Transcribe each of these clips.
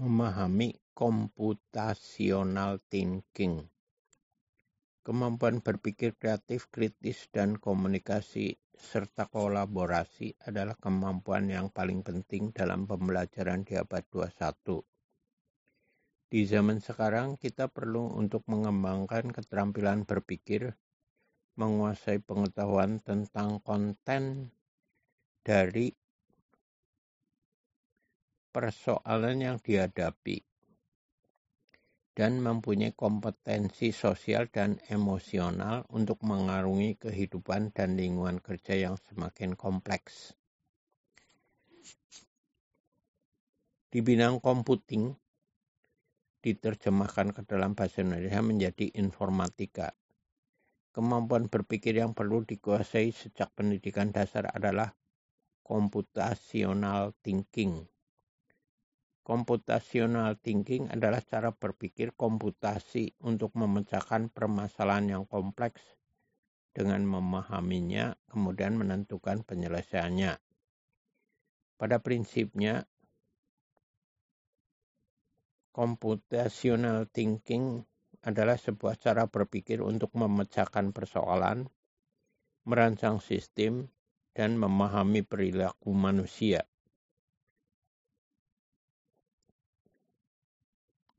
memahami computational thinking. Kemampuan berpikir kreatif, kritis, dan komunikasi serta kolaborasi adalah kemampuan yang paling penting dalam pembelajaran di abad 21. Di zaman sekarang, kita perlu untuk mengembangkan keterampilan berpikir, menguasai pengetahuan tentang konten dari persoalan yang dihadapi dan mempunyai kompetensi sosial dan emosional untuk mengarungi kehidupan dan lingkungan kerja yang semakin kompleks. Di bidang computing, diterjemahkan ke dalam bahasa Indonesia menjadi informatika. Kemampuan berpikir yang perlu dikuasai sejak pendidikan dasar adalah computational thinking Computational thinking adalah cara berpikir komputasi untuk memecahkan permasalahan yang kompleks dengan memahaminya, kemudian menentukan penyelesaiannya. Pada prinsipnya, computational thinking adalah sebuah cara berpikir untuk memecahkan persoalan, merancang sistem, dan memahami perilaku manusia.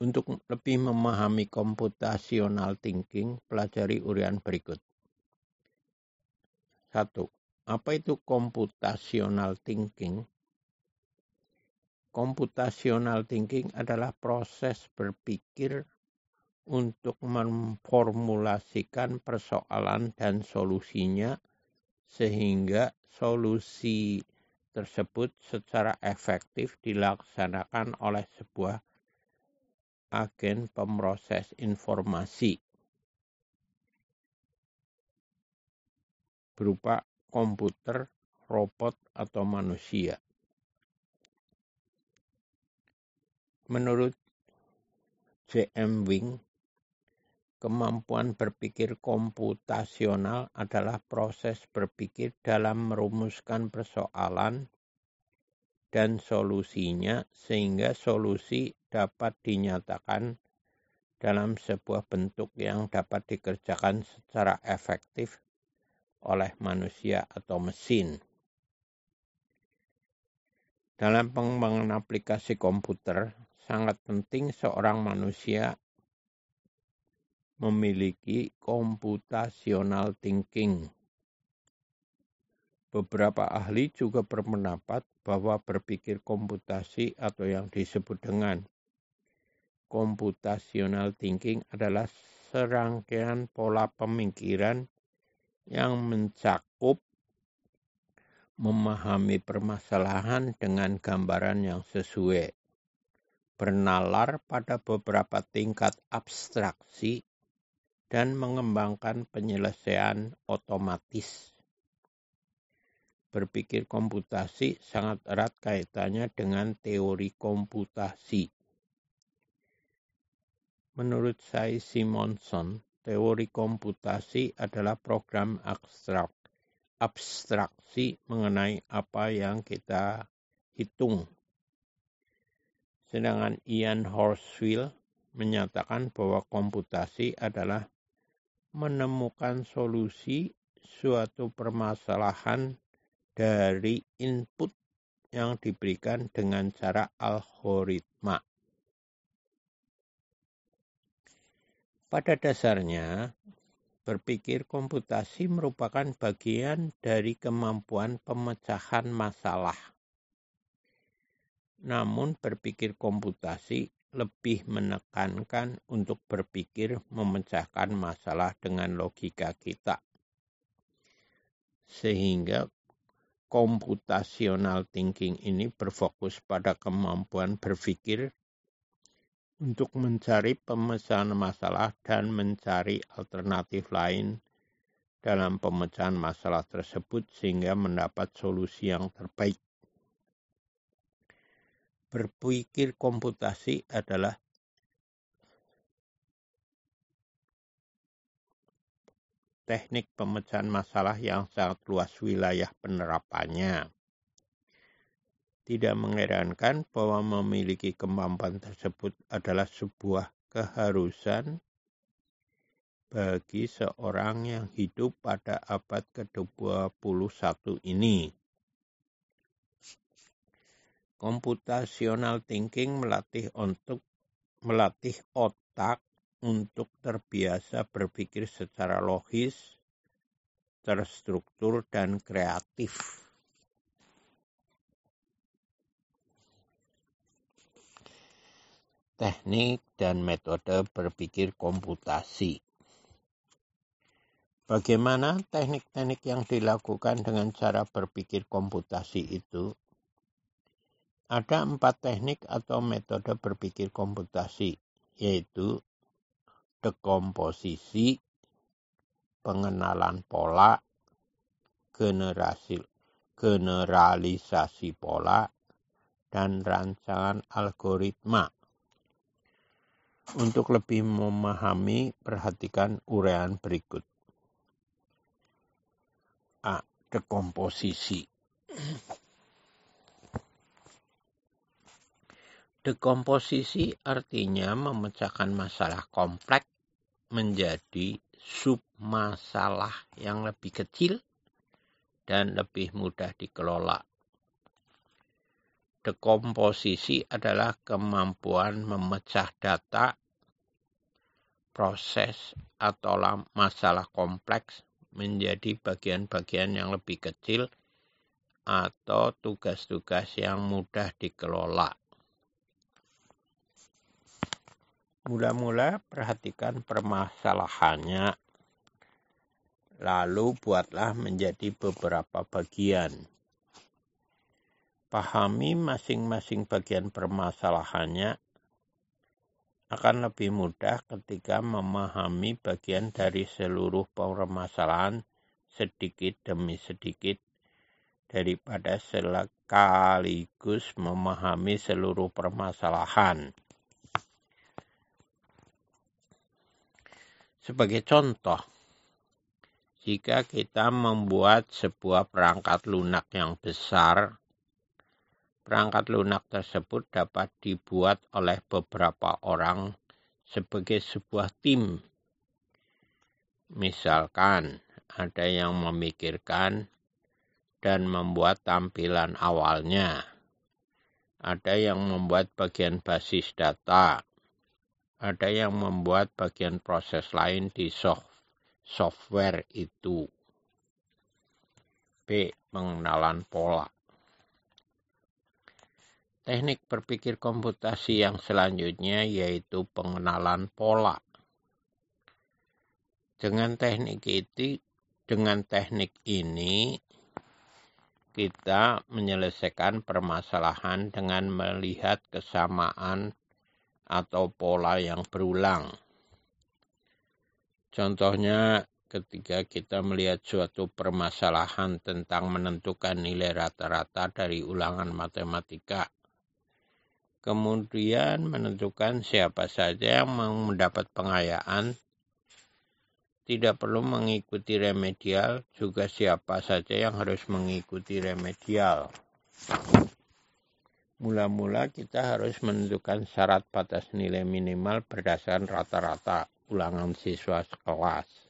Untuk lebih memahami computational thinking, pelajari urian berikut. 1. Apa itu computational thinking? Computational thinking adalah proses berpikir untuk memformulasikan persoalan dan solusinya sehingga solusi tersebut secara efektif dilaksanakan oleh sebuah agen pemroses informasi berupa komputer, robot, atau manusia. Menurut J.M. Wing, kemampuan berpikir komputasional adalah proses berpikir dalam merumuskan persoalan dan solusinya sehingga solusi dapat dinyatakan dalam sebuah bentuk yang dapat dikerjakan secara efektif oleh manusia atau mesin. Dalam pengembangan aplikasi komputer, sangat penting seorang manusia memiliki computational thinking. Beberapa ahli juga berpendapat bahwa berpikir komputasi atau yang disebut dengan computational thinking adalah serangkaian pola pemikiran yang mencakup memahami permasalahan dengan gambaran yang sesuai, bernalar pada beberapa tingkat abstraksi, dan mengembangkan penyelesaian otomatis. Berpikir komputasi sangat erat kaitannya dengan teori komputasi. Menurut Sai Simonson, teori komputasi adalah program abstrak, abstraksi mengenai apa yang kita hitung. Sedangkan Ian Horsfield menyatakan bahwa komputasi adalah menemukan solusi suatu permasalahan dari input yang diberikan dengan cara algoritma. Pada dasarnya, berpikir komputasi merupakan bagian dari kemampuan pemecahan masalah. Namun, berpikir komputasi lebih menekankan untuk berpikir memecahkan masalah dengan logika kita. Sehingga computational thinking ini berfokus pada kemampuan berpikir untuk mencari pemecahan masalah dan mencari alternatif lain dalam pemecahan masalah tersebut sehingga mendapat solusi yang terbaik. Berpikir komputasi adalah teknik pemecahan masalah yang sangat luas wilayah penerapannya. Tidak mengherankan bahwa memiliki kemampuan tersebut adalah sebuah keharusan bagi seorang yang hidup pada abad ke-21 ini. Computational thinking melatih untuk melatih otak untuk terbiasa berpikir secara logis, terstruktur, dan kreatif. teknik dan metode berpikir komputasi. Bagaimana teknik-teknik yang dilakukan dengan cara berpikir komputasi itu? Ada empat teknik atau metode berpikir komputasi, yaitu dekomposisi, pengenalan pola, generasi, generalisasi pola, dan rancangan algoritma. Untuk lebih memahami, perhatikan urean berikut. A. Dekomposisi. Dekomposisi artinya memecahkan masalah kompleks menjadi submasalah yang lebih kecil dan lebih mudah dikelola. Dekomposisi adalah kemampuan memecah data proses atau masalah kompleks menjadi bagian-bagian yang lebih kecil atau tugas-tugas yang mudah dikelola. Mula-mula perhatikan permasalahannya, lalu buatlah menjadi beberapa bagian. Pahami masing-masing bagian permasalahannya akan lebih mudah ketika memahami bagian dari seluruh permasalahan sedikit demi sedikit daripada sekaligus memahami seluruh permasalahan. Sebagai contoh, jika kita membuat sebuah perangkat lunak yang besar Perangkat lunak tersebut dapat dibuat oleh beberapa orang sebagai sebuah tim. Misalkan ada yang memikirkan dan membuat tampilan awalnya. Ada yang membuat bagian basis data. Ada yang membuat bagian proses lain di software itu. B. Pengenalan pola. Teknik berpikir komputasi yang selanjutnya yaitu pengenalan pola. Dengan teknik itu, dengan teknik ini kita menyelesaikan permasalahan dengan melihat kesamaan atau pola yang berulang. Contohnya ketika kita melihat suatu permasalahan tentang menentukan nilai rata-rata dari ulangan matematika kemudian menentukan siapa saja yang mau mendapat pengayaan, tidak perlu mengikuti remedial, juga siapa saja yang harus mengikuti remedial. Mula-mula kita harus menentukan syarat batas nilai minimal berdasarkan rata-rata ulangan siswa sekelas.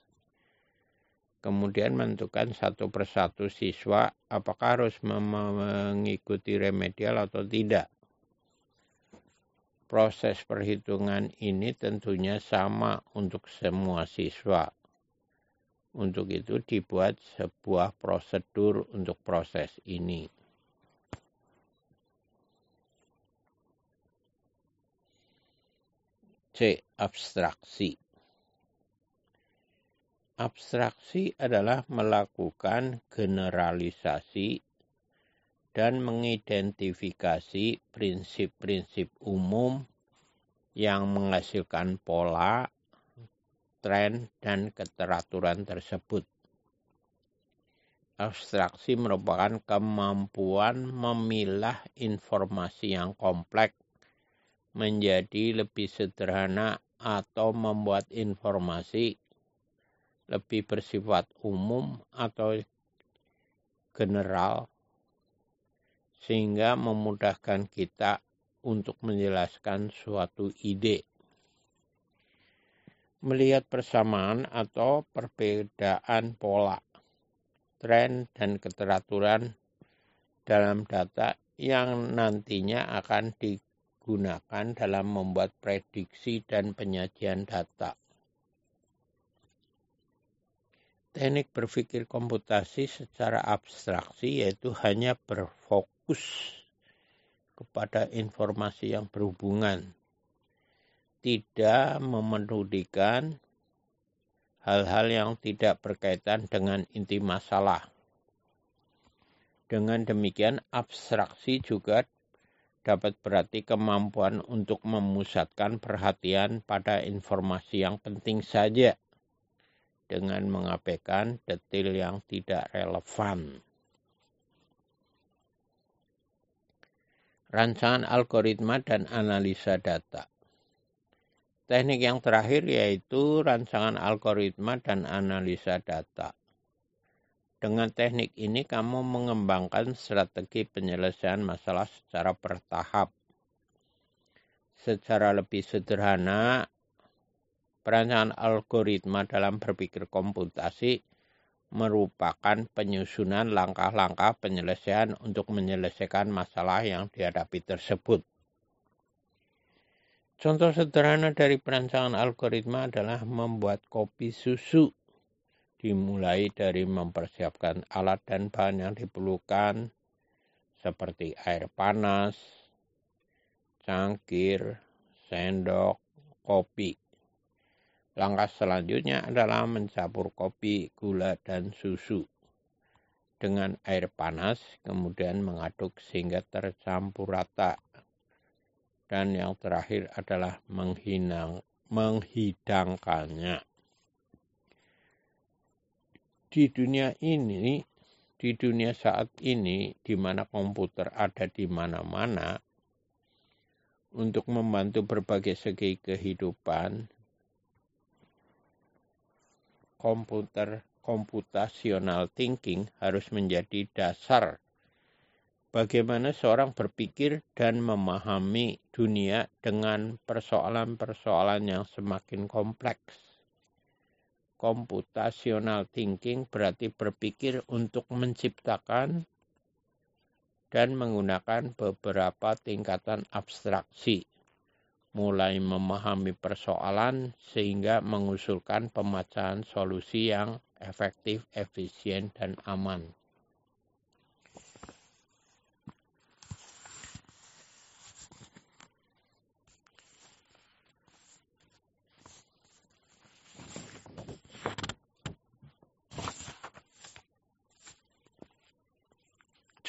Kemudian menentukan satu persatu siswa apakah harus mengikuti remedial atau tidak. Proses perhitungan ini tentunya sama untuk semua siswa. Untuk itu dibuat sebuah prosedur untuk proses ini. C. Abstraksi Abstraksi adalah melakukan generalisasi dan mengidentifikasi prinsip-prinsip umum yang menghasilkan pola, tren, dan keteraturan tersebut. Abstraksi merupakan kemampuan memilah informasi yang kompleks menjadi lebih sederhana atau membuat informasi lebih bersifat umum atau general sehingga memudahkan kita untuk menjelaskan suatu ide. Melihat persamaan atau perbedaan pola, tren, dan keteraturan dalam data yang nantinya akan digunakan dalam membuat prediksi dan penyajian data. Teknik berpikir komputasi secara abstraksi yaitu hanya berfokus kepada informasi yang berhubungan, tidak memedulikan hal-hal yang tidak berkaitan dengan inti masalah. Dengan demikian, abstraksi juga dapat berarti kemampuan untuk memusatkan perhatian pada informasi yang penting saja dengan mengabaikan detail yang tidak relevan. Rancangan algoritma dan analisa data. Teknik yang terakhir yaitu rancangan algoritma dan analisa data. Dengan teknik ini kamu mengembangkan strategi penyelesaian masalah secara bertahap. Secara lebih sederhana, Perancangan algoritma dalam berpikir komputasi merupakan penyusunan langkah-langkah penyelesaian untuk menyelesaikan masalah yang dihadapi tersebut. Contoh sederhana dari perancangan algoritma adalah membuat kopi susu. Dimulai dari mempersiapkan alat dan bahan yang diperlukan seperti air panas, cangkir, sendok, kopi. Langkah selanjutnya adalah mencampur kopi, gula, dan susu dengan air panas, kemudian mengaduk sehingga tercampur rata. Dan yang terakhir adalah menghidangkannya. Di dunia ini, di dunia saat ini, di mana komputer ada di mana-mana, untuk membantu berbagai segi kehidupan, komputer computational thinking harus menjadi dasar bagaimana seorang berpikir dan memahami dunia dengan persoalan-persoalan yang semakin kompleks. Computational thinking berarti berpikir untuk menciptakan dan menggunakan beberapa tingkatan abstraksi mulai memahami persoalan sehingga mengusulkan pemecahan solusi yang efektif, efisien, dan aman.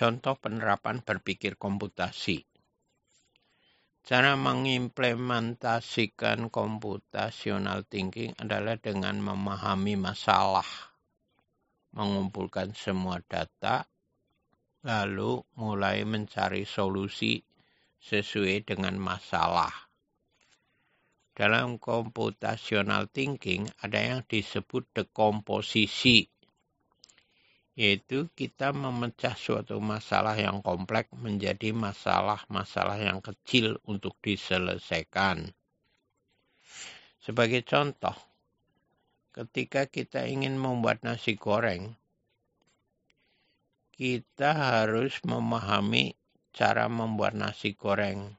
Contoh penerapan berpikir komputasi. Cara mengimplementasikan computational thinking adalah dengan memahami masalah, mengumpulkan semua data, lalu mulai mencari solusi sesuai dengan masalah. Dalam computational thinking ada yang disebut dekomposisi yaitu kita memecah suatu masalah yang kompleks menjadi masalah-masalah yang kecil untuk diselesaikan. Sebagai contoh, ketika kita ingin membuat nasi goreng, kita harus memahami cara membuat nasi goreng.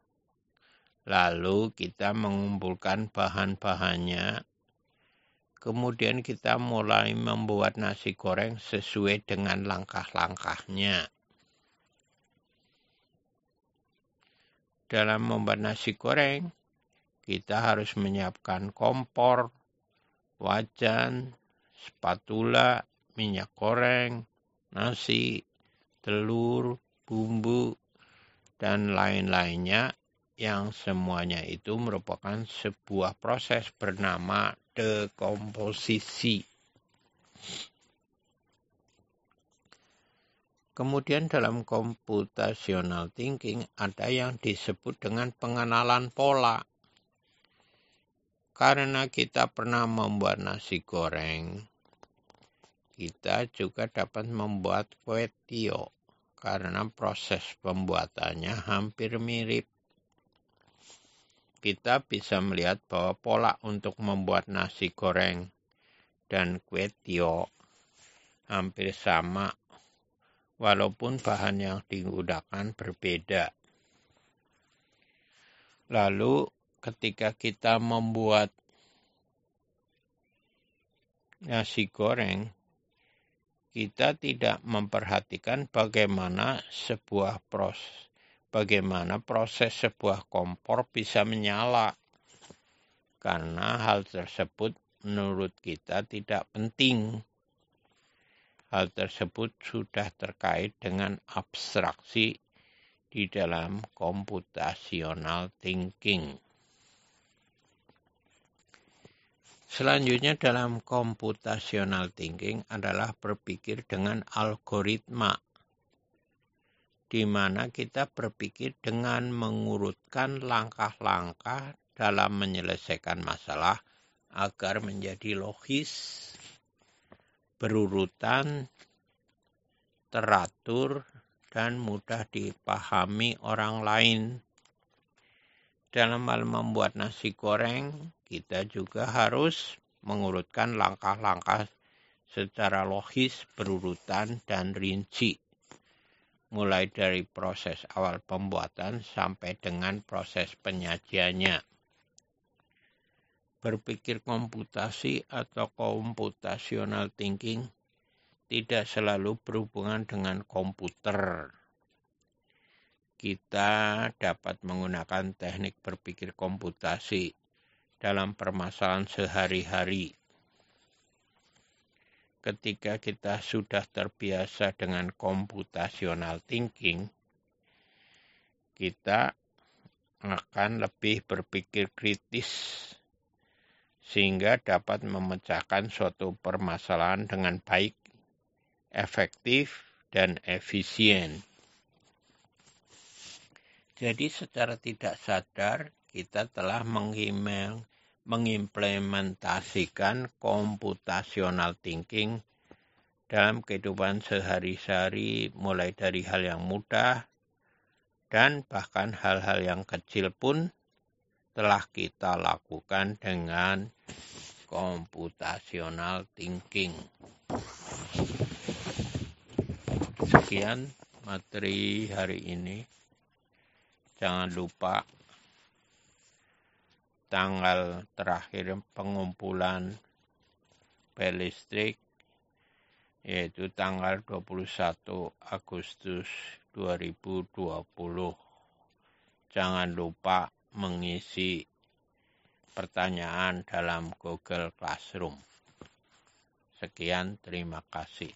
Lalu kita mengumpulkan bahan-bahannya Kemudian kita mulai membuat nasi goreng sesuai dengan langkah-langkahnya. Dalam membuat nasi goreng, kita harus menyiapkan kompor, wajan, spatula, minyak goreng, nasi, telur, bumbu, dan lain-lainnya yang semuanya itu merupakan sebuah proses bernama dekomposisi. Kemudian dalam computational thinking ada yang disebut dengan pengenalan pola. Karena kita pernah membuat nasi goreng, kita juga dapat membuat kue tio. karena proses pembuatannya hampir mirip. Kita bisa melihat bahwa pola untuk membuat nasi goreng dan kue tio hampir sama walaupun bahan yang digunakan berbeda. Lalu ketika kita membuat nasi goreng, kita tidak memperhatikan bagaimana sebuah proses bagaimana proses sebuah kompor bisa menyala. Karena hal tersebut menurut kita tidak penting. Hal tersebut sudah terkait dengan abstraksi di dalam computational thinking. Selanjutnya dalam computational thinking adalah berpikir dengan algoritma di mana kita berpikir dengan mengurutkan langkah-langkah dalam menyelesaikan masalah agar menjadi logis berurutan, teratur, dan mudah dipahami orang lain. Dalam hal membuat nasi goreng, kita juga harus mengurutkan langkah-langkah secara logis, berurutan, dan rinci. Mulai dari proses awal pembuatan sampai dengan proses penyajiannya berpikir komputasi atau computational thinking tidak selalu berhubungan dengan komputer. Kita dapat menggunakan teknik berpikir komputasi dalam permasalahan sehari-hari. Ketika kita sudah terbiasa dengan computational thinking, kita akan lebih berpikir kritis sehingga dapat memecahkan suatu permasalahan dengan baik, efektif, dan efisien. Jadi secara tidak sadar kita telah mengimplementasikan computational thinking dalam kehidupan sehari-hari mulai dari hal yang mudah dan bahkan hal-hal yang kecil pun telah kita lakukan dengan computational thinking. Sekian materi hari ini. Jangan lupa tanggal terakhir pengumpulan bel listrik yaitu tanggal 21 Agustus 2020. Jangan lupa mengisi pertanyaan dalam Google Classroom. Sekian, terima kasih.